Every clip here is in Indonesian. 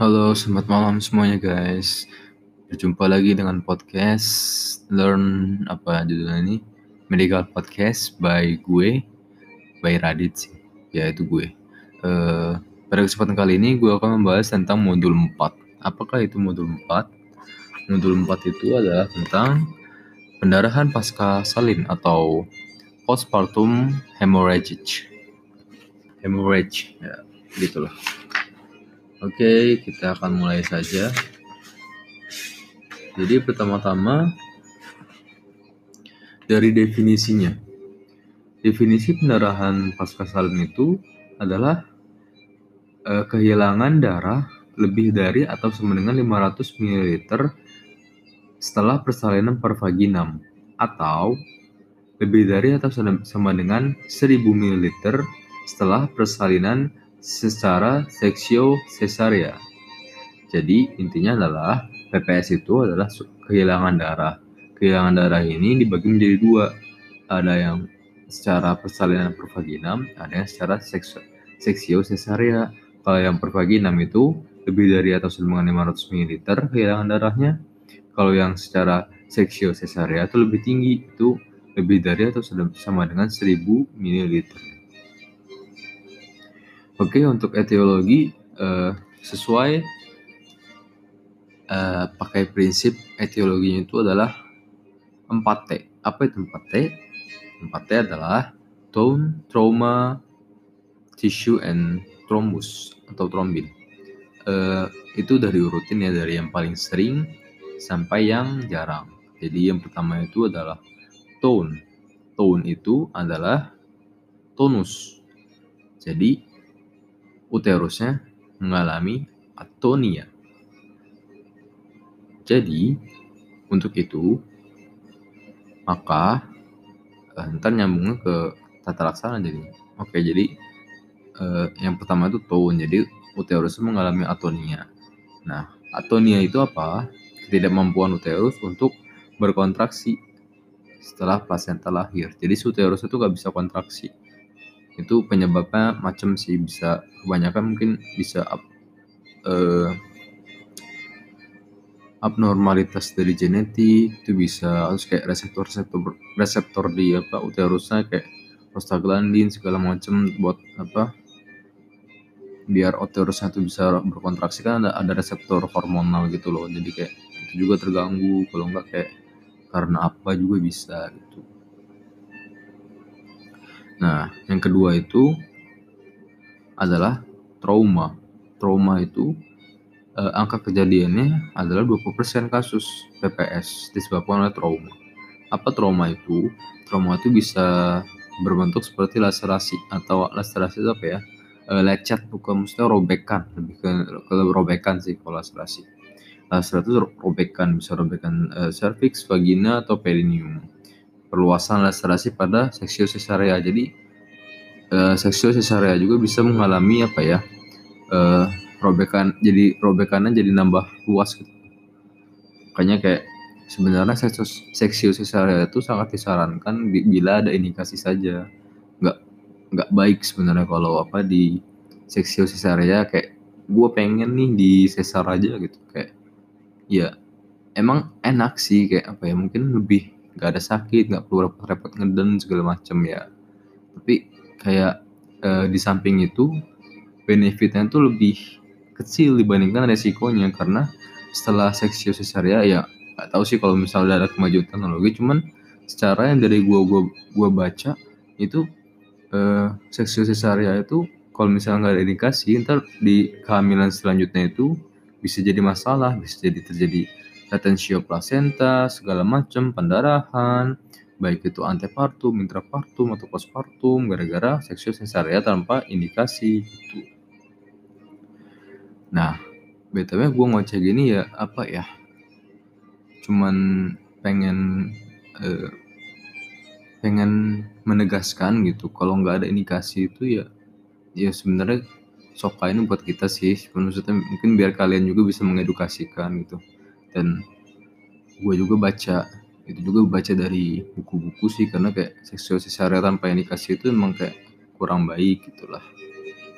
Halo, selamat malam semuanya guys. Berjumpa lagi dengan podcast Learn apa judulnya ini? Medical Podcast by gue, by Radit sih. Ya itu gue. Uh, pada kesempatan kali ini gue akan membahas tentang modul 4. Apakah itu modul 4? Modul 4 itu adalah tentang pendarahan pasca salin atau postpartum hemorrhage. Hemorrhage, ya gitulah. Oke, kita akan mulai saja. Jadi pertama-tama dari definisinya. Definisi pendarahan pasca salin itu adalah eh, kehilangan darah lebih dari atau sama dengan 500 ml setelah persalinan per vaginam atau lebih dari atau sama dengan 1000 ml setelah persalinan secara seksio cesaria. Jadi intinya adalah PPS itu adalah kehilangan darah. Kehilangan darah ini dibagi menjadi dua. Ada yang secara persalinan pervaginam, ada yang secara seks seksio cesaria. Kalau yang pervaginam itu lebih dari atau dengan 500 ml kehilangan darahnya. Kalau yang secara seksio cesaria itu lebih tinggi, itu lebih dari atau sama dengan 1000 ml. Oke, untuk etiologi uh, sesuai uh, pakai prinsip etiologinya itu adalah 4T. Apa itu 4T? 4T adalah tone, trauma, tissue, and thrombus atau trombin. Uh, itu dari urutin ya dari yang paling sering sampai yang jarang. Jadi yang pertama itu adalah tone. Tone itu adalah tonus. Jadi uterusnya mengalami atonia. Jadi, untuk itu, maka eh, ntar nyambungnya ke tata laksana jadi. Oke, jadi eh, yang pertama itu tone, jadi uterus mengalami atonia. Nah, atonia itu apa? Ketidakmampuan uterus untuk berkontraksi setelah plasenta lahir. Jadi uterus itu gak bisa kontraksi itu penyebabnya macam sih bisa kebanyakan mungkin bisa up, uh, abnormalitas dari genetik itu bisa harus kayak reseptor reseptor reseptor di apa uterusnya kayak prostaglandin segala macam buat apa biar uterusnya itu bisa berkontraksi. Kan ada ada reseptor hormonal gitu loh jadi kayak itu juga terganggu kalau enggak kayak karena apa juga bisa gitu Nah, yang kedua itu adalah trauma. Trauma itu eh, angka kejadiannya adalah 20% kasus PPS disebabkan oleh trauma. Apa trauma itu? Trauma itu bisa berbentuk seperti laserasi atau laserasi apa ya? E, lecet bukan mesti robekan, lebih ke, ke robekan sih kalau laserasi. Laserasi itu robekan, bisa robekan e, cervix, vagina atau perineum perluasan laserasi pada seksio cesarea. Jadi uh, seksio cesarea juga bisa mengalami apa ya? Uh, robekan jadi robekannya jadi nambah luas gitu. Makanya kayak sebenarnya seksio, seksio cesarea itu sangat disarankan bila ada indikasi saja. Nggak nggak baik sebenarnya kalau apa di seksio cesarea kayak gue pengen nih di sesar aja gitu kayak ya emang enak sih kayak apa ya mungkin lebih nggak ada sakit nggak perlu repot-repot ngeden segala macem ya. Tapi kayak uh, di samping itu benefitnya tuh lebih kecil dibandingkan resikonya. Karena setelah seksio cesaria ya nggak tahu sih kalau misalnya ada kemajuan teknologi cuman secara yang dari gua gua gua baca itu uh, seksio itu kalau misalnya nggak ada indikasi ntar di kehamilan selanjutnya itu bisa jadi masalah bisa jadi terjadi retensio placenta, segala macam pendarahan, baik itu antepartum, intrapartum atau postpartum gara-gara seksual sesarea tanpa indikasi gitu. Nah, btw gue ngoceh gini ya apa ya? Cuman pengen eh, pengen menegaskan gitu kalau nggak ada indikasi itu ya ya sebenarnya soka ini buat kita sih maksudnya mungkin biar kalian juga bisa mengedukasikan gitu dan gue juga baca itu juga baca dari buku-buku sih karena kayak seksual cesarea tanpa indikasi itu emang kayak kurang baik gitulah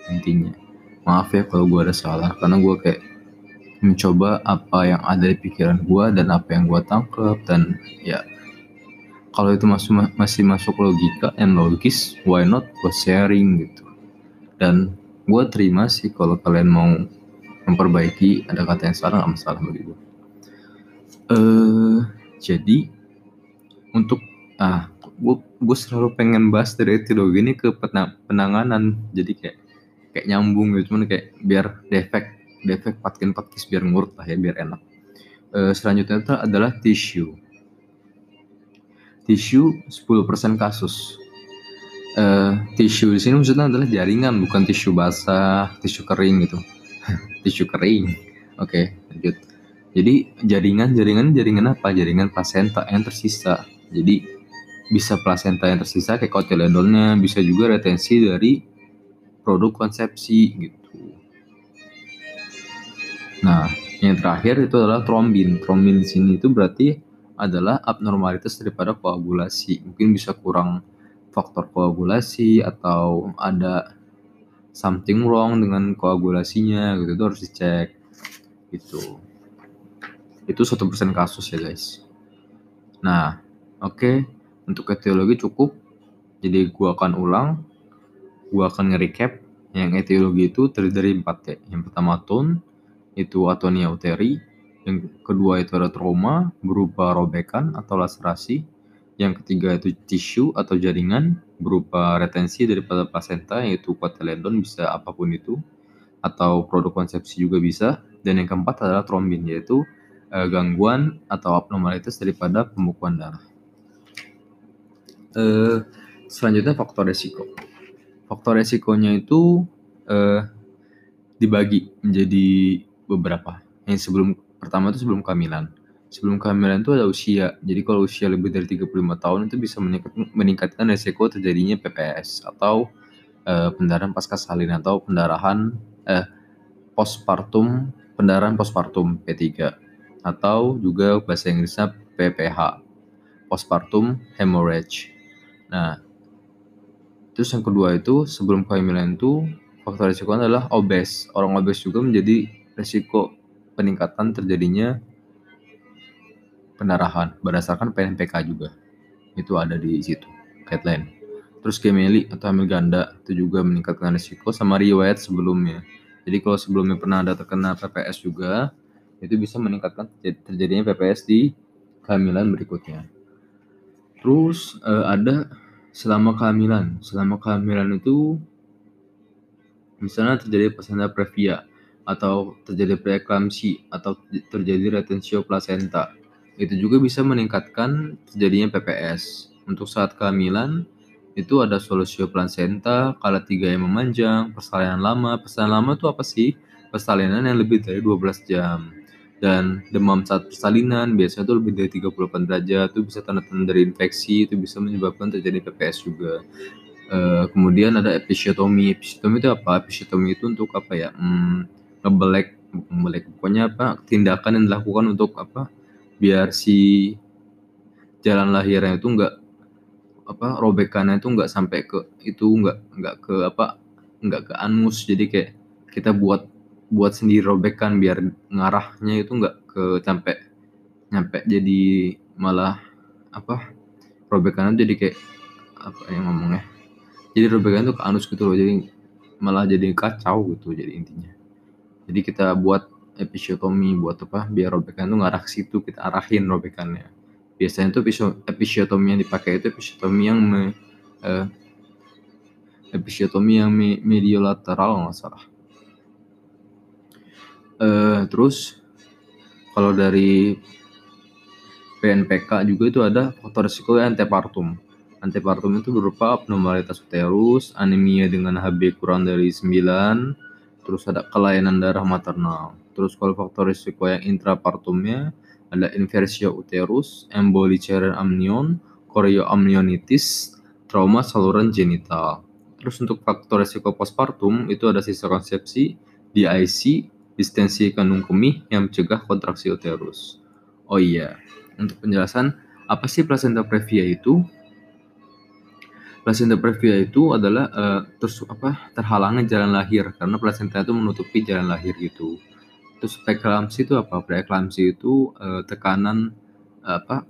intinya. Maaf ya kalau gue ada salah karena gue kayak mencoba apa yang ada di pikiran gue dan apa yang gue tangkep dan ya kalau itu masih masih masuk logika and logis why not gue sharing gitu. Dan gue terima sih kalau kalian mau memperbaiki ada kata yang salah nggak masalah bagi gue uh, jadi untuk ah gue selalu pengen bahas dari etiologi ini ke penanganan. Jadi kayak kayak nyambung gitu. Cuman kayak biar defek defek patkin patkis biar ngurut lah ya biar enak. Uh, selanjutnya itu adalah tisu. Tisu 10% kasus. Uh, tisu di sini maksudnya adalah jaringan bukan tisu basah tisu kering gitu. Tisu kering. Oke okay, lanjut jadi jaringan jaringan jaringan apa jaringan plasenta yang tersisa jadi bisa plasenta yang tersisa kayak kotiledonnya bisa juga retensi dari produk konsepsi gitu Nah, yang terakhir itu adalah trombin. Trombin di sini itu berarti adalah abnormalitas daripada koagulasi. Mungkin bisa kurang faktor koagulasi atau ada something wrong dengan koagulasinya gitu itu harus dicek gitu itu satu persen kasus ya guys nah oke okay. untuk etiologi cukup jadi gua akan ulang gua akan nge-recap yang etiologi itu terdiri dari empat ya yang pertama tone itu atonia uteri. Yang kedua itu ada trauma berupa robekan atau laserasi. Yang ketiga itu tisu atau jaringan berupa retensi daripada placenta yaitu kotiledon bisa apa pun itu atau produk konsepsi juga bisa. Dan yang keempat adalah trombin yaitu eh, gangguan atau abnormalitas daripada pembukuan darah. Eh, selanjutnya faktor resiko. Faktor resikonya itu eh, dibagi menjadi beberapa. Yang sebelum pertama itu sebelum kehamilan. Sebelum kehamilan itu ada usia. Jadi kalau usia lebih dari 35 tahun itu bisa meningkatkan resiko terjadinya PPS atau uh, pendarahan pasca salin atau pendarahan eh postpartum pendarahan postpartum P3 atau juga bahasa Inggrisnya PPH postpartum hemorrhage. Nah, terus yang kedua itu sebelum kehamilan itu faktor risiko adalah obes. Orang obes juga menjadi risiko peningkatan terjadinya pendarahan berdasarkan PNPK juga. Itu ada di situ, guideline. Terus gemeli atau hamil ganda itu juga meningkatkan risiko sama riwayat sebelumnya. Jadi kalau sebelumnya pernah ada terkena PPS juga, itu bisa meningkatkan terjadinya PPS di kehamilan berikutnya. Terus uh, ada selama kehamilan. Selama kehamilan itu misalnya terjadi placenta previa atau terjadi preeklamsi atau terjadi retensio placenta. Itu juga bisa meningkatkan terjadinya PPS. Untuk saat kehamilan itu ada solusio placenta, kala tiga yang memanjang, persalinan lama. Persalinan lama itu apa sih? Persalinan yang lebih dari 12 jam. Dan demam saat persalinan biasanya itu lebih dari 38 derajat, itu bisa tanda-tanda dari infeksi, itu bisa menyebabkan terjadi PPS juga. Uh, kemudian ada episiotomi. Episiotomi itu apa? Episiotomi itu untuk apa ya? Hmm, ngebelek ngebelek pokoknya apa tindakan yang dilakukan untuk apa biar si jalan lahirnya itu enggak apa robekannya itu enggak sampai ke itu enggak enggak ke apa enggak ke anus jadi kayak kita buat buat sendiri robekan biar ngarahnya itu enggak ke sampai nyampe jadi malah apa robekannya jadi kayak apa yang ngomongnya jadi robekan itu ke anus gitu loh jadi malah jadi kacau gitu jadi intinya. Jadi kita buat episiotomi buat apa biar robekan itu ngarah ke situ kita arahin robekannya. Biasanya itu episiotomi yang dipakai itu episiotomi yang me, eh, episiotomi yang me, mediolateral nggak salah eh, terus kalau dari PNPK juga itu ada faktor risiko antepartum antepartum itu berupa abnormalitas uterus anemia dengan HB kurang dari 9 terus ada kelainan darah maternal. Terus kalau faktor risiko yang intrapartumnya ada inversio uterus, emboli cairan amnion, chorioamnionitis, trauma saluran genital. Terus untuk faktor risiko postpartum itu ada sisa konsepsi, DIC, distensi kandung kemih yang mencegah kontraksi uterus. Oh iya, untuk penjelasan apa sih placenta previa itu? Placenta previa itu adalah uh, terus apa terhalangnya jalan lahir karena placenta itu menutupi jalan lahir gitu. Terus preeklamsi itu apa? Preeklamsi itu uh, tekanan apa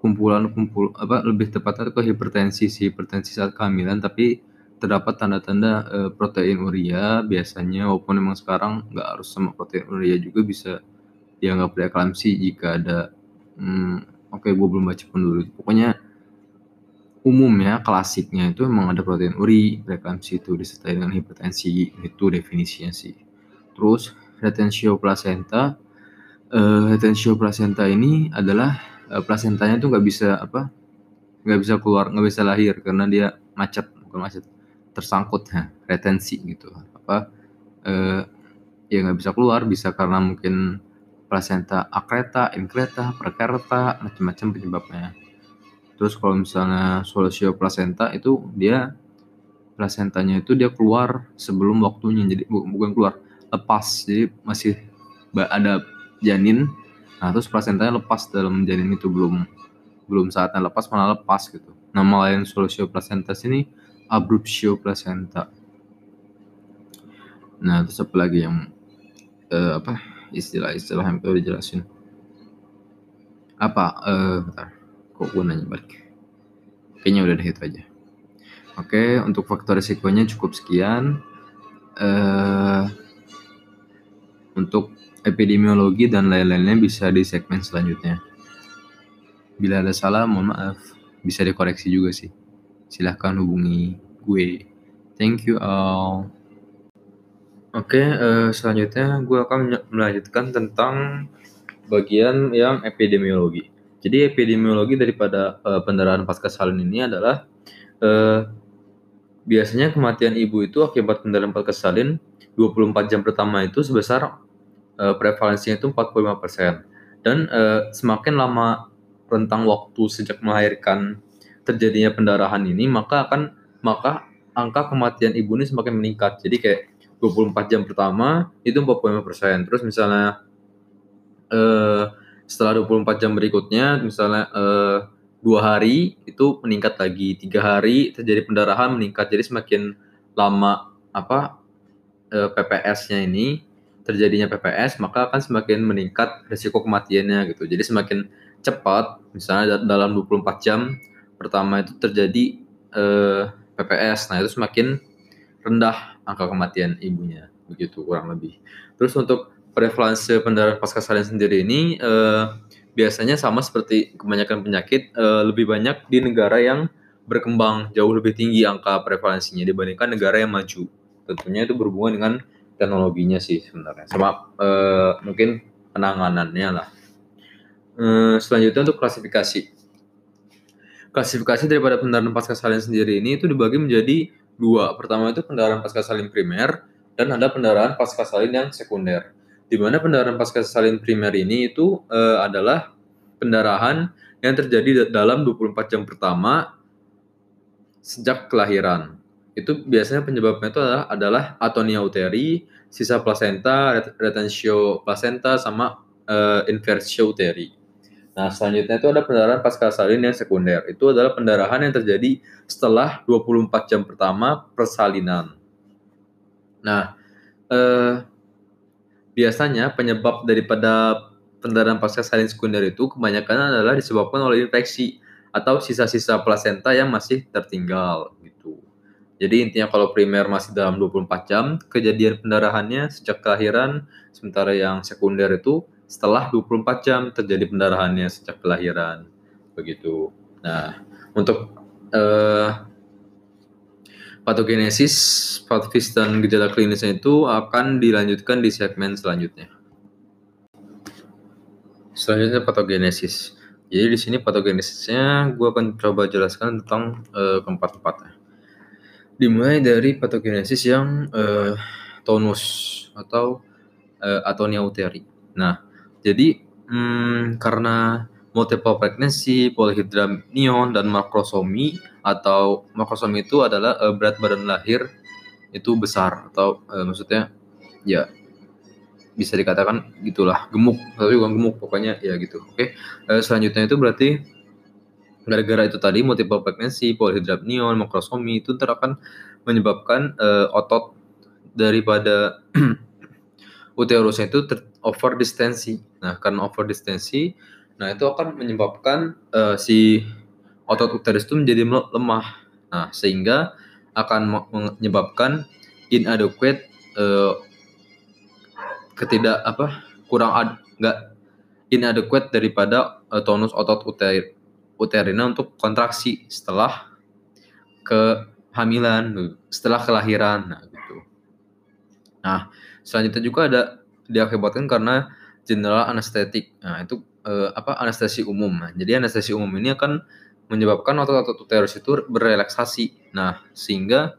kumpulan kumpul apa lebih tepatnya ke hipertensi si hipertensi saat kehamilan tapi terdapat tanda-tanda uh, protein urea. Biasanya walaupun memang sekarang nggak harus sama protein urea juga bisa dianggap preeklamsi jika ada hmm, oke okay, gue belum baca pun dulu. Pokoknya umumnya klasiknya itu memang ada protein uri preeklamsi itu disertai dengan hipertensi itu definisinya sih. Terus retentio placenta uh, retentio placenta ini adalah uh, placentanya tuh nggak bisa apa nggak bisa keluar nggak bisa lahir karena dia macet bukan macet tersangkut ya retensi gitu. Apa uh, ya nggak bisa keluar bisa karena mungkin placenta akreta, inkreta, prekerta, macam-macam penyebabnya. Terus kalau misalnya solusio placenta itu dia placentanya itu dia keluar sebelum waktunya jadi bukan keluar lepas. Jadi masih ada janin. Nah terus plasentanya lepas dalam janin itu belum belum saatnya lepas malah lepas gitu. Nama lain solusio placenta ini abruptio placenta nah terus apa lagi yang uh, apa istilah-istilah yang perlu dijelasin apa uh, bentar kok gue nanya balik kayaknya udah itu aja oke untuk faktor risikonya cukup sekian uh, untuk epidemiologi dan lain-lainnya bisa di segmen selanjutnya. Bila ada salah, mohon maaf. Bisa dikoreksi juga sih. Silahkan hubungi gue. Thank you all. Oke, uh, selanjutnya gue akan melanjutkan tentang bagian yang epidemiologi. Jadi epidemiologi daripada uh, pendarahan pasca salin ini adalah uh, biasanya kematian ibu itu akibat pendarahan pasca salin 24 jam pertama itu sebesar uh, prevalensinya itu 45%. Dan uh, semakin lama rentang waktu sejak melahirkan terjadinya pendarahan ini, maka akan maka angka kematian ibu ini semakin meningkat. Jadi kayak 24 jam pertama itu 45%. Terus misalnya uh, setelah 24 jam berikutnya misalnya uh, dua hari itu meningkat lagi tiga hari terjadi pendarahan meningkat jadi semakin lama apa PPS-nya ini terjadinya PPS maka akan semakin meningkat risiko kematiannya gitu. Jadi semakin cepat misalnya dalam 24 jam pertama itu terjadi eh, PPS. Nah, itu semakin rendah angka kematian ibunya begitu kurang lebih. Terus untuk prevalensi pendarahan pasca salin sendiri ini eh, biasanya sama seperti kebanyakan penyakit eh, lebih banyak di negara yang berkembang jauh lebih tinggi angka prevalensinya dibandingkan negara yang maju. Tentunya itu berhubungan dengan teknologinya sih sebenarnya sama uh, mungkin penanganannya lah uh, selanjutnya untuk klasifikasi klasifikasi daripada pendarahan pasca salin sendiri ini itu dibagi menjadi dua. Pertama itu pendarahan pasca salin primer dan ada pendarahan pasca salin yang sekunder. Di mana pendarahan pasca salin primer ini itu uh, adalah pendarahan yang terjadi dalam 24 jam pertama sejak kelahiran. Itu biasanya penyebabnya itu adalah, adalah atonia uteri, sisa placenta, retentio placenta, sama uh, inversio uteri. Nah, selanjutnya itu ada pendarahan pasca salin yang sekunder. Itu adalah pendarahan yang terjadi setelah 24 jam pertama persalinan. Nah, eh, biasanya penyebab daripada pendarahan pasca salin sekunder itu kebanyakan adalah disebabkan oleh infeksi atau sisa-sisa plasenta yang masih tertinggal gitu. Jadi intinya kalau primer masih dalam 24 jam, kejadian pendarahannya sejak kelahiran, sementara yang sekunder itu setelah 24 jam terjadi pendarahannya sejak kelahiran. Begitu. Nah, untuk uh, patogenesis, patofis dan gejala klinisnya itu akan dilanjutkan di segmen selanjutnya. Selanjutnya patogenesis. Jadi di sini patogenesisnya gue akan coba jelaskan tentang uh, keempat-empatnya dimulai dari patogenesis yang uh, tonus atau uh, atonia uteri. Nah, jadi hmm, karena multiple pregnancy, polyhydramnion, dan makrosomi atau makrosomi itu adalah uh, berat badan lahir itu besar atau uh, maksudnya ya bisa dikatakan gitulah gemuk tapi bukan gemuk pokoknya ya gitu oke okay? uh, selanjutnya itu berarti gara-gara itu tadi multiple pregnancy, polyhydramnion, makrosomi itu ntar akan menyebabkan uh, otot daripada uterusnya itu ter over distensi. Nah, karena over distensi, nah itu akan menyebabkan uh, si otot uterus itu menjadi lemah. Nah, sehingga akan menyebabkan inadequate uh, ketidak apa kurang ad, nggak inadequate daripada uh, tonus otot uter, uterina untuk kontraksi setelah kehamilan, setelah kelahiran. Nah, gitu. Nah, selanjutnya juga ada diakibatkan karena general anestetik. Nah, itu eh, apa anestesi umum. Nah, jadi anestesi umum ini akan menyebabkan otot-otot uterus itu berelaksasi. Nah, sehingga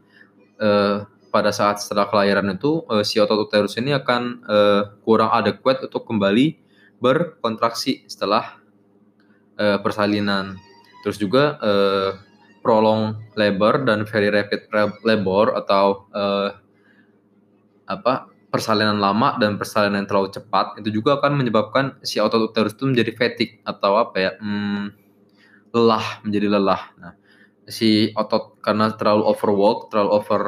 eh, pada saat setelah kelahiran itu eh, si otot uterus ini akan eh, kurang adekuat untuk kembali berkontraksi setelah eh, persalinan. Terus juga eh, prolong labor dan very rapid labor atau eh, apa persalinan lama dan persalinan terlalu cepat itu juga akan menyebabkan si otot uterus itu menjadi fatigue atau apa ya hmm, lelah menjadi lelah. Nah, si otot karena terlalu overwork, terlalu over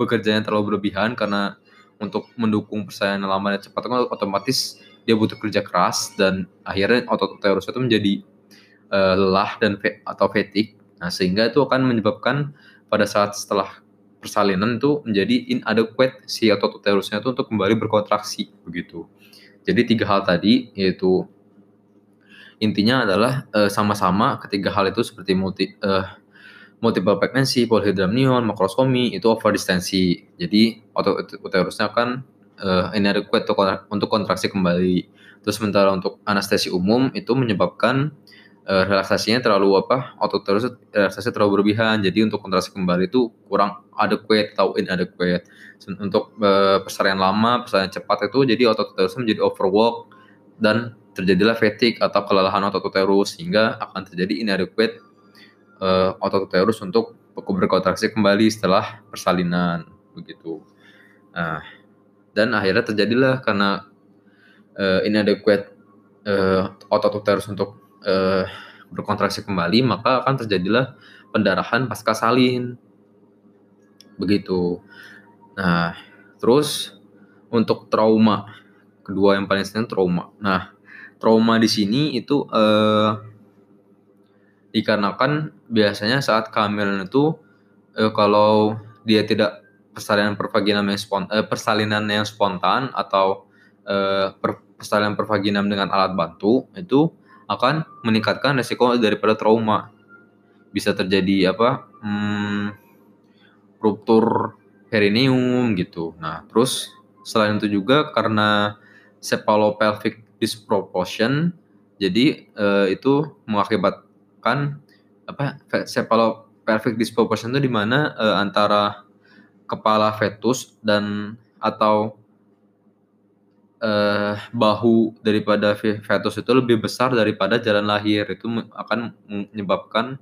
bekerjanya terlalu berlebihan karena untuk mendukung persalinan lama dan cepat itu otomatis dia butuh kerja keras dan akhirnya otot uterus itu menjadi uh, lelah dan atau fatigue. Nah, sehingga itu akan menyebabkan pada saat setelah persalinan itu menjadi inadequate si otot uterusnya itu untuk kembali berkontraksi begitu. Jadi tiga hal tadi yaitu intinya adalah sama sama-sama ketiga hal itu seperti multi uh, multiple pregnancy, polyhydramnion, makroskomi itu over distensi. Jadi otot uterusnya akan uh, inadequate untuk kontraksi kembali. Terus sementara untuk anestesi umum itu menyebabkan uh, relaksasinya terlalu apa otot terus relaksasi terlalu berlebihan jadi untuk kontraksi kembali itu kurang adequate atau inadequate untuk uh, persalinan lama persalinan cepat itu jadi otot terus menjadi overwork dan terjadilah fatigue atau kelelahan otot uterus sehingga akan terjadi inadequate uh, otot uterus untuk berkontraksi kembali setelah persalinan begitu. Nah, dan akhirnya terjadilah karena uh, inadequate uh, otot uterus untuk uh, berkontraksi kembali, maka akan terjadilah pendarahan pasca salin. Begitu. Nah, terus untuk trauma kedua yang paling sering trauma. Nah, trauma di sini itu uh, dikarenakan biasanya saat kehamilan itu uh, kalau dia tidak persalinan pervaginam yang spontan, uh, persalinan yang spontan atau uh, per, persalinan pervaginam dengan alat bantu itu akan meningkatkan resiko daripada trauma. Bisa terjadi apa? Hmm, ruptur perineum gitu. Nah, terus selain itu juga karena cephalopelvic disproportion jadi eh, itu mengakibatkan apa cephalopelvic disproportion itu di mana eh, antara kepala fetus dan atau uh, bahu daripada fetus itu lebih besar daripada jalan lahir itu akan menyebabkan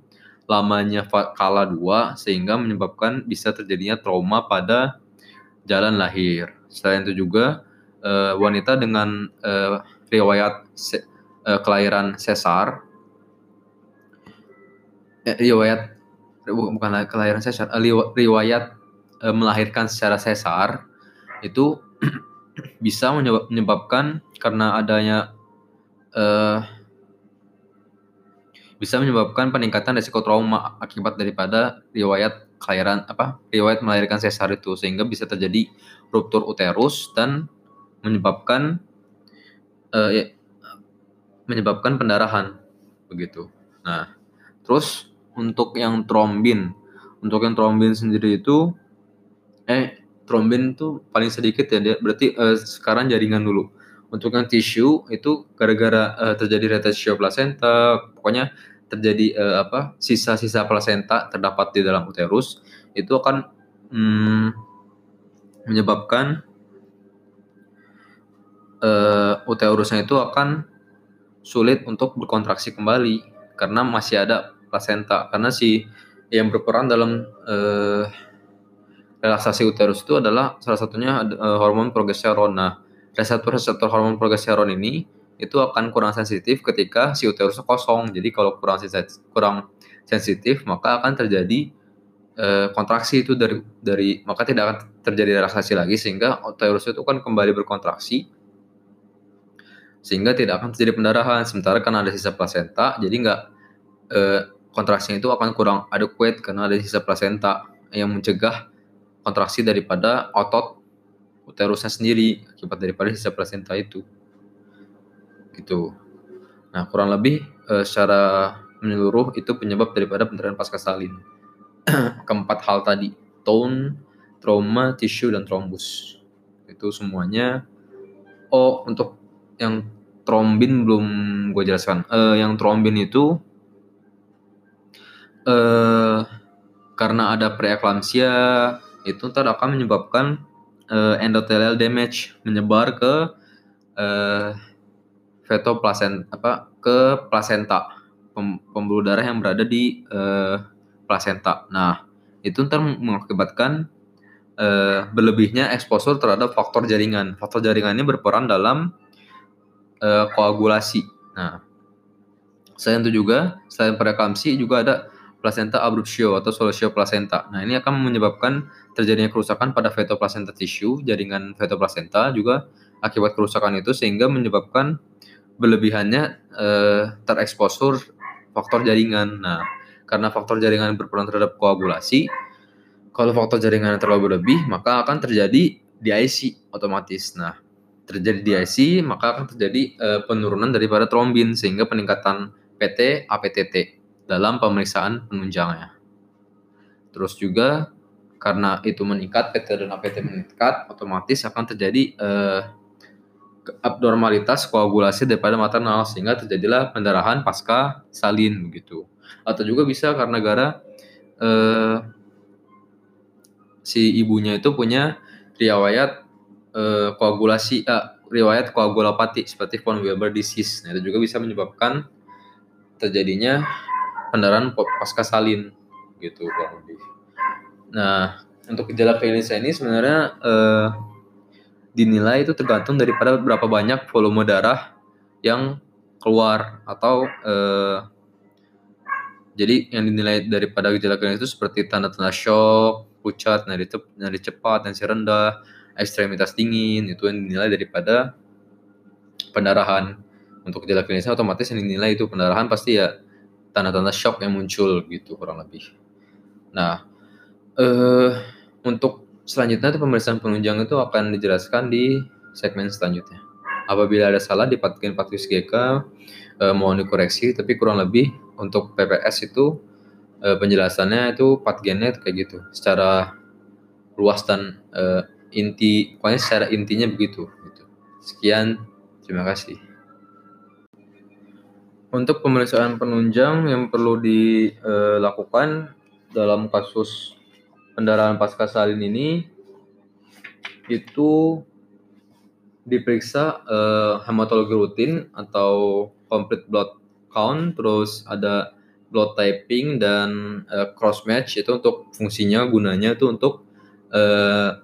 lamanya kala dua sehingga menyebabkan bisa terjadinya trauma pada jalan lahir. Selain itu juga uh, wanita dengan uh, riwayat se kelahiran sesar eh, riwayat bukan kelahiran sesar riwayat melahirkan secara sesar itu bisa menyebabkan karena adanya uh, bisa menyebabkan peningkatan risiko trauma akibat daripada riwayat kelahiran apa riwayat melahirkan sesar itu. Sehingga bisa terjadi ruptur uterus dan menyebabkan uh, menyebabkan pendarahan. Begitu. Nah, terus untuk yang trombin, untuk yang trombin sendiri itu eh trombin itu paling sedikit ya berarti uh, sekarang jaringan dulu. Untuk yang tisu itu gara-gara uh, terjadi retention placenta pokoknya terjadi uh, apa sisa-sisa placenta terdapat di dalam uterus itu akan hmm, menyebabkan uh, uterusnya itu akan sulit untuk berkontraksi kembali karena masih ada placenta karena si yang berperan dalam uh, relaksasi uterus itu adalah salah satunya uh, hormon progesteron. Nah, reseptor-reseptor hormon progesteron ini itu akan kurang sensitif ketika si uterusnya kosong. Jadi kalau kurang sensitif, kurang sensitif maka akan terjadi eh, kontraksi itu dari dari maka tidak akan terjadi relaksasi lagi sehingga uterus itu kan kembali berkontraksi sehingga tidak akan terjadi pendarahan sementara karena ada sisa plasenta jadi nggak eh, kontraksinya itu akan kurang adequate karena ada sisa plasenta yang mencegah kontraksi daripada otot uterusnya sendiri akibat daripada sisa plasenta itu gitu nah kurang lebih eh, secara menyeluruh itu penyebab daripada pendarahan pasca salin keempat hal tadi, tone, trauma, tisu, dan trombus. Itu semuanya. Oh, untuk yang trombin belum gue jelaskan. Uh, yang trombin itu uh, karena ada preeklamsia itu ntar akan menyebabkan uh, endothelial damage menyebar ke uh, feto placenta apa ke placenta pembuluh darah yang berada di uh, plasenta. Nah, itu ntar mengakibatkan uh, berlebihnya eksposur terhadap faktor jaringan. Faktor jaringan ini berperan dalam uh, koagulasi. Nah, selain itu juga, selain preeklampsi juga ada placenta abruptio atau solusio placenta. Nah, ini akan menyebabkan terjadinya kerusakan pada fetoplasenta tisu, jaringan fetoplasenta juga akibat kerusakan itu sehingga menyebabkan berlebihannya eh, tereksposur faktor jaringan. Nah, karena faktor jaringan berperan terhadap koagulasi. Kalau faktor jaringan terlalu berlebih, maka akan terjadi DIC otomatis. Nah, terjadi DIC, maka akan terjadi uh, penurunan daripada trombin sehingga peningkatan PT APTT dalam pemeriksaan penunjangnya. Terus juga karena itu meningkat, PT dan APT meningkat, otomatis akan terjadi uh, abnormalitas koagulasi daripada maternal sehingga terjadilah pendarahan pasca salin begitu atau juga bisa karena gara eh, si ibunya itu punya riwayat eh, koagulasi eh, riwayat koagulopati seperti von Weber disease. Nah, itu juga bisa menyebabkan terjadinya pendarahan pasca salin gitu kurang lebih. Nah, untuk gejala klinisnya ini sebenarnya eh, dinilai itu tergantung daripada berapa banyak volume darah yang keluar atau eh, jadi yang dinilai daripada gejala klinis itu seperti tanda-tanda shock, pucat, nadi, nadi cepat, tensi rendah, ekstremitas dingin, itu yang dinilai daripada pendarahan. Untuk gejala klinisnya otomatis yang dinilai itu pendarahan pasti ya tanda-tanda shock yang muncul gitu kurang lebih. Nah, eh, untuk selanjutnya itu pemeriksaan penunjang itu akan dijelaskan di segmen selanjutnya. Apabila ada salah di patgen faktis GK, eh, mohon dikoreksi, tapi kurang lebih untuk PPS itu uh, penjelasannya itu patgennya kayak gitu secara luas dan uh, inti pokoknya secara intinya begitu gitu. sekian terima kasih untuk pemeriksaan penunjang yang perlu dilakukan dalam kasus pendarahan pasca salin ini itu diperiksa uh, hematologi rutin atau complete blood count, terus ada blood typing dan uh, cross match itu untuk fungsinya gunanya itu untuk uh,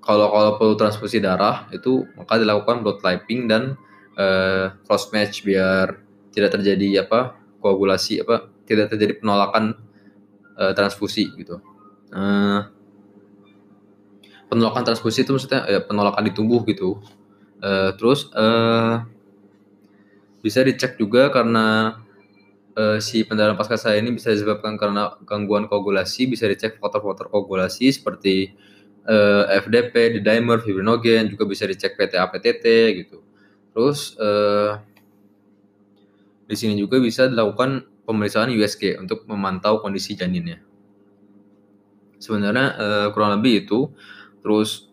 kalau kalau perlu transfusi darah itu maka dilakukan blood typing dan uh, cross match biar tidak terjadi apa koagulasi apa tidak terjadi penolakan uh, transfusi gitu. Uh, penolakan transfusi itu maksudnya ya, penolakan di tubuh gitu. Uh, terus uh, bisa dicek juga karena uh, si pendarahan pasca saya ini bisa disebabkan karena gangguan koagulasi, bisa dicek faktor-faktor koagulasi seperti uh, FDP, D-dimer, fibrinogen, juga bisa dicek PTA-PTT gitu. Terus uh, di sini juga bisa dilakukan pemeriksaan USG untuk memantau kondisi janinnya. Sebenarnya uh, kurang lebih itu. Terus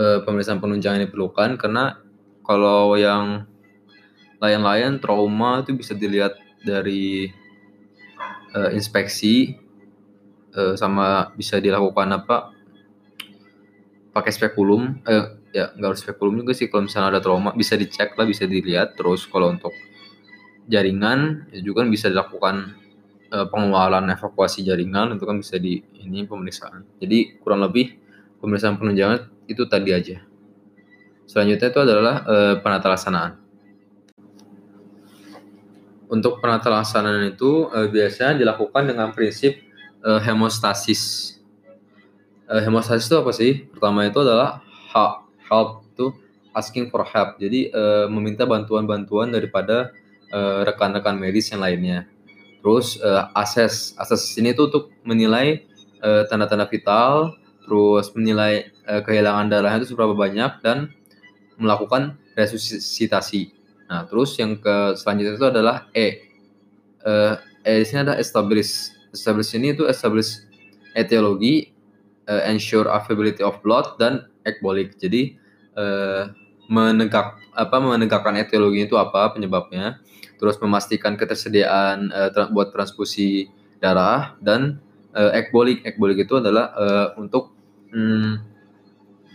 uh, pemeriksaan penunjang ini diperlukan karena kalau yang layan-layan trauma itu bisa dilihat dari uh, inspeksi uh, sama bisa dilakukan apa pakai spekulum eh, ya nggak harus spekulum juga sih kalau misalnya ada trauma bisa dicek lah bisa dilihat terus kalau untuk jaringan ya juga kan bisa dilakukan uh, evakuasi jaringan itu kan bisa di ini pemeriksaan jadi kurang lebih pemeriksaan penunjangan itu tadi aja selanjutnya itu adalah uh, penata laksanaan untuk penata laksanaan itu e, biasanya dilakukan dengan prinsip uh, hemostasis. Uh, hemostasis itu apa sih? Pertama itu adalah help, help itu asking for help. Jadi uh, meminta bantuan-bantuan daripada rekan-rekan uh, medis yang lainnya. Terus uh, akses, akses ini tuh untuk menilai tanda-tanda uh, vital, terus menilai uh, kehilangan darahnya itu seberapa banyak dan melakukan resusitasi. Nah, terus yang ke selanjutnya itu adalah E. Uh, e sini ada establish. Establish ini itu establish etiologi, uh, ensure availability of blood dan ecbolic. Jadi uh, menegak apa menegakkan etiologi itu apa penyebabnya, terus memastikan ketersediaan uh, tra buat transfusi darah dan uh, ecbolic. Ecbolic itu adalah uh, untuk hmm,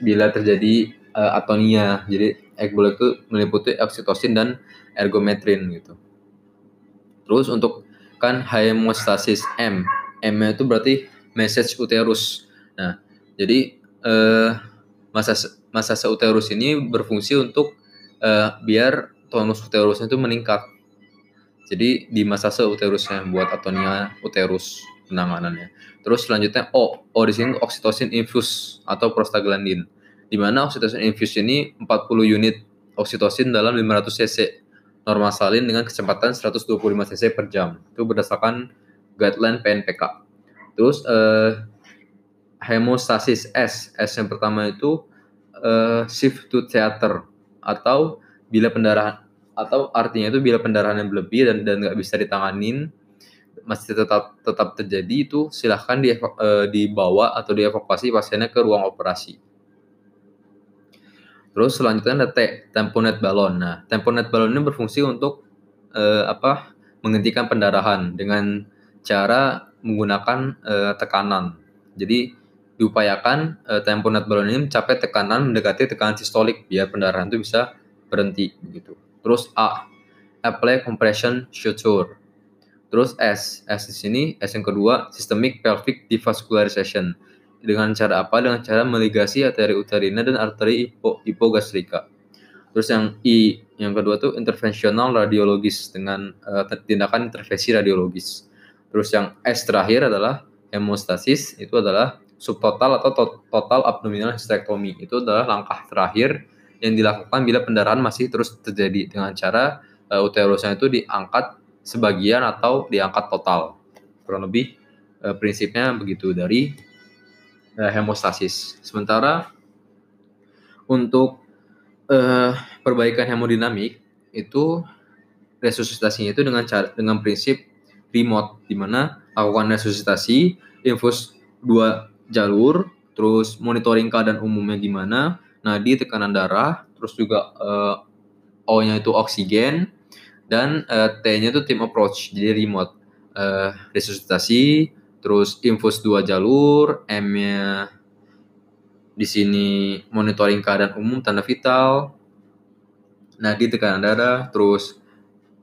bila terjadi uh, atonia. Jadi ecbolic itu meliputi oksitosin dan ergometrin gitu. Terus untuk kan hemostasis M. M itu berarti message uterus. Nah, jadi masa masa uterus ini berfungsi untuk uh, biar tonus uterusnya itu meningkat. Jadi di masa uterusnya buat atonia uterus penanganannya. Terus selanjutnya O, O di sini oksitosin infus atau prostaglandin di mana oksitosin infus ini 40 unit oksitosin dalam 500 cc normal salin dengan kecepatan 125 cc per jam. Itu berdasarkan guideline PNPK. Terus eh, hemostasis S. S yang pertama itu eh, shift to theater atau bila pendarahan atau artinya itu bila pendarahan yang berlebih dan dan nggak bisa ditanganin masih tetap tetap terjadi itu silahkan di, eh, dibawa atau dievakuasi pasiennya ke ruang operasi. Terus selanjutnya ada T, tamponade balon. Nah, tamponade balon ini berfungsi untuk uh, apa? menghentikan pendarahan dengan cara menggunakan uh, tekanan. Jadi diupayakan uh, tamponade balon ini mencapai tekanan mendekati tekanan sistolik biar pendarahan itu bisa berhenti begitu. Terus A, apply compression suture. Terus S, S di sini S yang kedua systemic pelvic devascularization dengan cara apa? Dengan cara meligasi arteri uterina dan arteri hipo, hipogastrika. Terus yang I, yang kedua tuh intervensional radiologis dengan uh, tindakan intervensi radiologis. Terus yang S terakhir adalah hemostasis, itu adalah subtotal atau to total abdominal hysterectomy. Itu adalah langkah terakhir yang dilakukan bila pendarahan masih terus terjadi dengan cara uh, uterusnya itu diangkat sebagian atau diangkat total. Kurang lebih uh, prinsipnya begitu dari uh, hemostasis. Sementara untuk uh, perbaikan hemodinamik itu resusitasinya itu dengan cara dengan prinsip remote di mana lakukan resusitasi, infus dua jalur, terus monitoring keadaan umumnya gimana, nadi, tekanan darah, terus juga uh, O-nya itu oksigen dan uh, T-nya itu team approach jadi remote uh, resusitasi terus infus dua jalur, M-nya di sini monitoring keadaan umum tanda vital, nadi tekanan darah, terus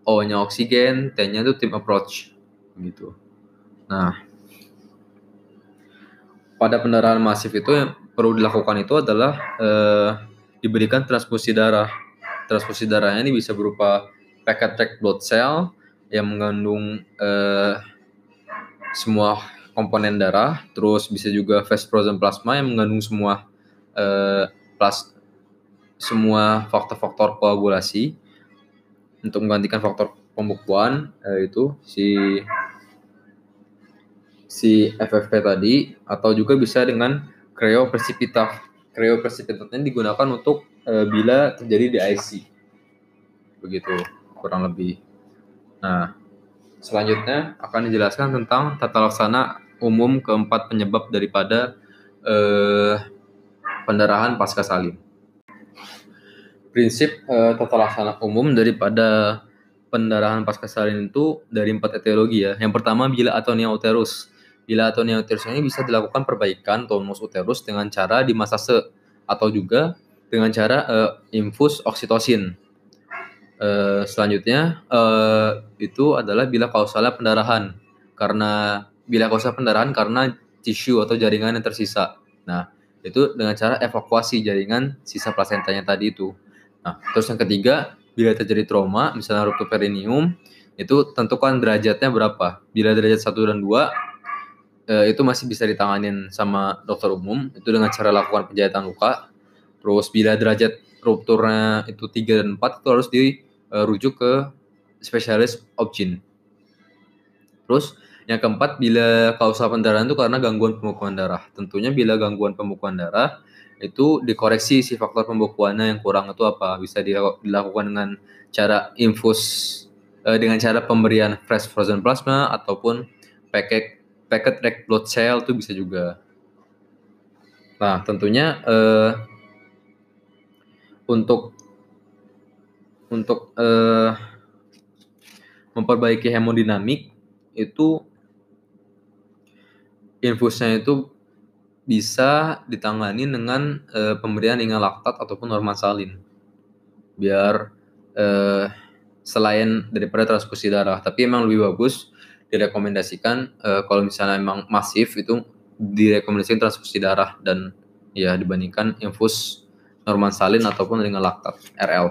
O-nya oksigen, T-nya itu tim approach gitu. Nah, pada pendarahan masif itu yang perlu dilakukan itu adalah eh, diberikan transfusi darah. Transfusi darahnya ini bisa berupa packet blood cell yang mengandung eh, semua komponen darah, terus bisa juga fast frozen plasma yang mengandung semua eh, plas semua faktor-faktor koagulasi untuk menggantikan faktor pembekuan eh, itu si si FFP tadi atau juga bisa dengan krioprecipitat. Krioprecipitatnya digunakan untuk eh, bila terjadi di IC. Begitu kurang lebih. Nah, Selanjutnya akan dijelaskan tentang tata laksana umum keempat penyebab daripada eh, pendarahan pasca salin. Prinsip eh, tata laksana umum daripada pendarahan pasca salin itu dari empat etiologi ya. Yang pertama bila atonia uterus. Bila atonia uterus ini bisa dilakukan perbaikan tonus uterus dengan cara dimasase atau juga dengan cara eh, infus oksitosin Uh, selanjutnya uh, itu adalah bila kausalnya pendarahan karena bila kausal pendarahan karena tisu atau jaringan yang tersisa. Nah, itu dengan cara evakuasi jaringan sisa plasentanya tadi itu. Nah, terus yang ketiga, bila terjadi trauma, misalnya ruptur perineum, itu tentukan derajatnya berapa. Bila derajat 1 dan 2, eh, itu masih bisa ditanganin sama dokter umum itu dengan cara lakukan penjahitan luka. Terus bila derajat rupturnya itu 3 dan 4 itu harus dirujuk ke spesialis obgyn. Terus yang keempat, bila kausa pendarahan itu karena gangguan pembekuan darah. Tentunya bila gangguan pembekuan darah itu dikoreksi si faktor pembekuannya yang kurang itu apa? Bisa dilakukan dengan cara infus eh, dengan cara pemberian fresh frozen plasma ataupun packet packet red blood cell itu bisa juga. Nah, tentunya eh, untuk untuk eh, memperbaiki hemodinamik itu infusnya itu bisa ditangani dengan e, pemberian ingat laktat ataupun normal salin biar e, selain daripada transfusi darah tapi emang lebih bagus direkomendasikan e, kalau misalnya emang masif itu direkomendasikan transfusi darah dan ya dibandingkan infus normal salin ataupun dengan laktat RL.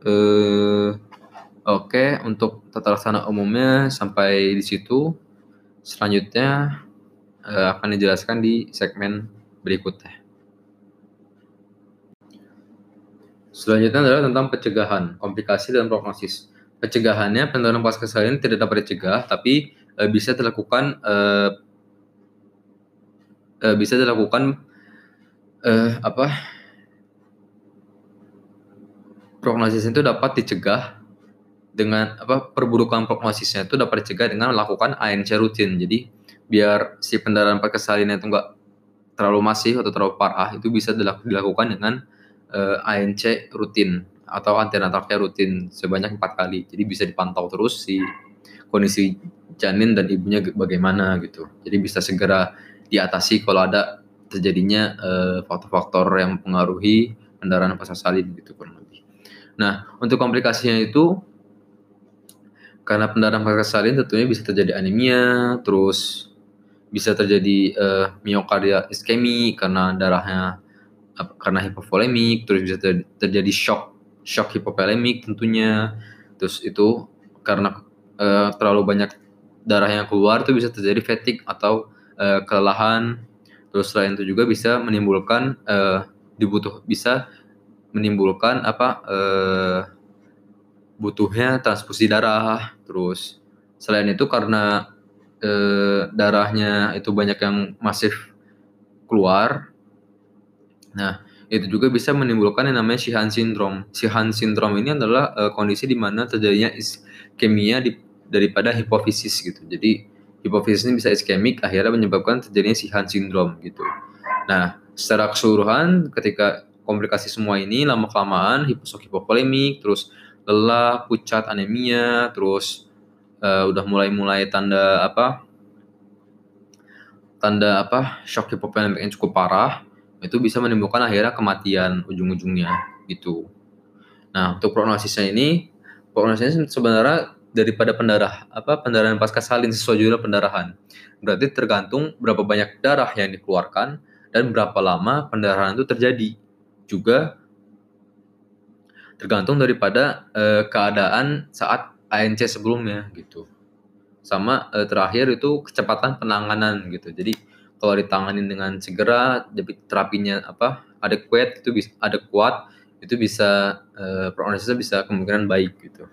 Eh Oke, untuk tata laksana umumnya sampai di situ. Selanjutnya uh, akan dijelaskan di segmen berikutnya. Selanjutnya adalah tentang pencegahan, komplikasi dan prognosis. Pencegahannya penurunan pasca salin tidak dapat dicegah, tapi uh, bisa dilakukan uh, uh, bisa dilakukan uh, apa? Prognosis itu dapat dicegah dengan apa perburukan prognosisnya itu dapat dicegah dengan melakukan ANC rutin. Jadi biar si pendarahan pakai salinnya itu enggak terlalu masif atau terlalu parah itu bisa dilakukan dengan uh, ANC rutin atau antenatal care rutin sebanyak empat kali. Jadi bisa dipantau terus si kondisi janin dan ibunya bagaimana gitu. Jadi bisa segera diatasi kalau ada terjadinya eh, faktor-faktor uh, yang mempengaruhi pendarahan pasca salin gitu kurang lebih. Nah, untuk komplikasinya itu karena pendarahan salin tentunya bisa terjadi anemia, terus bisa terjadi uh, miokardia iskemi karena darahnya karena hipovolemik, terus bisa ter terjadi shock shock hipovolemik tentunya. Terus itu karena uh, terlalu banyak darah yang keluar itu bisa terjadi fatigue atau uh, kelelahan. Terus selain itu juga bisa menimbulkan uh, dibutuh bisa menimbulkan apa uh, butuhnya transfusi darah. Terus selain itu karena eh, darahnya itu banyak yang masif keluar. Nah, itu juga bisa menimbulkan yang namanya Sheehan syndrome. Sheehan syndrome ini adalah eh, kondisi di mana terjadinya iskemia di, daripada hipofisis gitu. Jadi hipofisis ini bisa iskemik akhirnya menyebabkan terjadinya Sheehan syndrome gitu. Nah, secara keseluruhan ketika komplikasi semua ini lama kelamaan hiposok hipovolemik terus lelah, pucat, anemia, terus uh, udah mulai-mulai tanda apa? Tanda apa? Shock hipovolemik yang cukup parah, itu bisa menimbulkan akhirnya kematian ujung-ujungnya gitu. Nah, untuk prognosisnya ini, prognosisnya sebenarnya daripada pendarah apa pendarahan pasca salin sesuai judul pendarahan. Berarti tergantung berapa banyak darah yang dikeluarkan dan berapa lama pendarahan itu terjadi. Juga tergantung daripada uh, keadaan saat ANC sebelumnya gitu. Sama uh, terakhir itu kecepatan penanganan gitu. Jadi kalau ditangani dengan segera, terapinya apa adequate itu bisa ada kuat itu bisa uh, prognosisnya bisa kemungkinan baik gitu.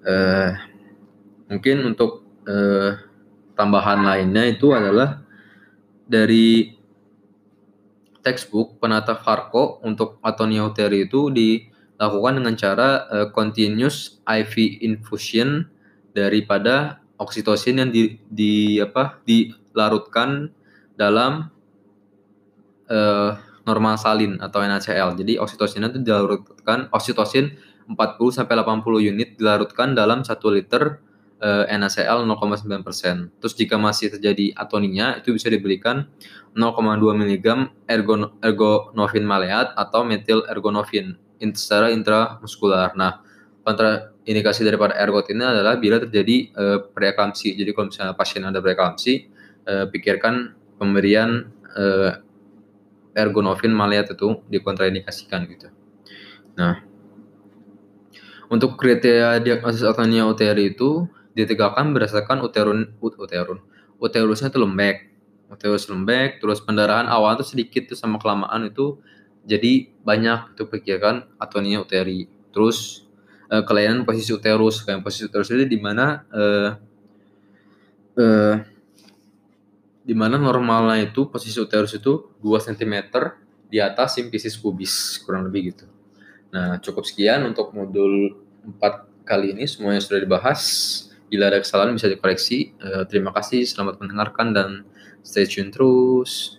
Uh, mungkin untuk uh, tambahan lainnya itu adalah dari textbook penata Farco untuk Antonio itu dilakukan dengan cara uh, continuous IV infusion daripada oksitosin yang di, di apa dilarutkan dalam uh, normal salin atau NaCl. Jadi oksitosin itu dilarutkan oksitosin 40 sampai 80 unit dilarutkan dalam 1 liter uh, NaCl 0,9%. Terus jika masih terjadi atoninya itu bisa diberikan 0,2 mg ergon ergonovin maleat atau metil ergonovin secara intramuskular. Nah, kontraindikasi daripada ergot ini adalah bila terjadi uh, preeklamsi. Jadi kalau misalnya pasien ada preeklamsi, uh, pikirkan pemberian uh, ergonovin maleat itu dikontraindikasikan gitu. Nah, untuk kriteria diagnosis atonia UTR itu ditegakkan berdasarkan uterun uterun uterusnya itu lembek uterus lembek terus pendarahan awal itu sedikit tuh sama kelamaan itu jadi banyak itu pikiran atonia uteri terus uh, kelainan posisi uterus kayak posisi uterus itu di mana uh, uh, di mana normalnya itu posisi uterus itu 2 cm di atas simpisis pubis kurang lebih gitu. Nah, cukup sekian untuk modul 4 kali ini semuanya sudah dibahas. Bila ada kesalahan bisa dikoreksi. Uh, terima kasih, selamat mendengarkan dan stay tune terus.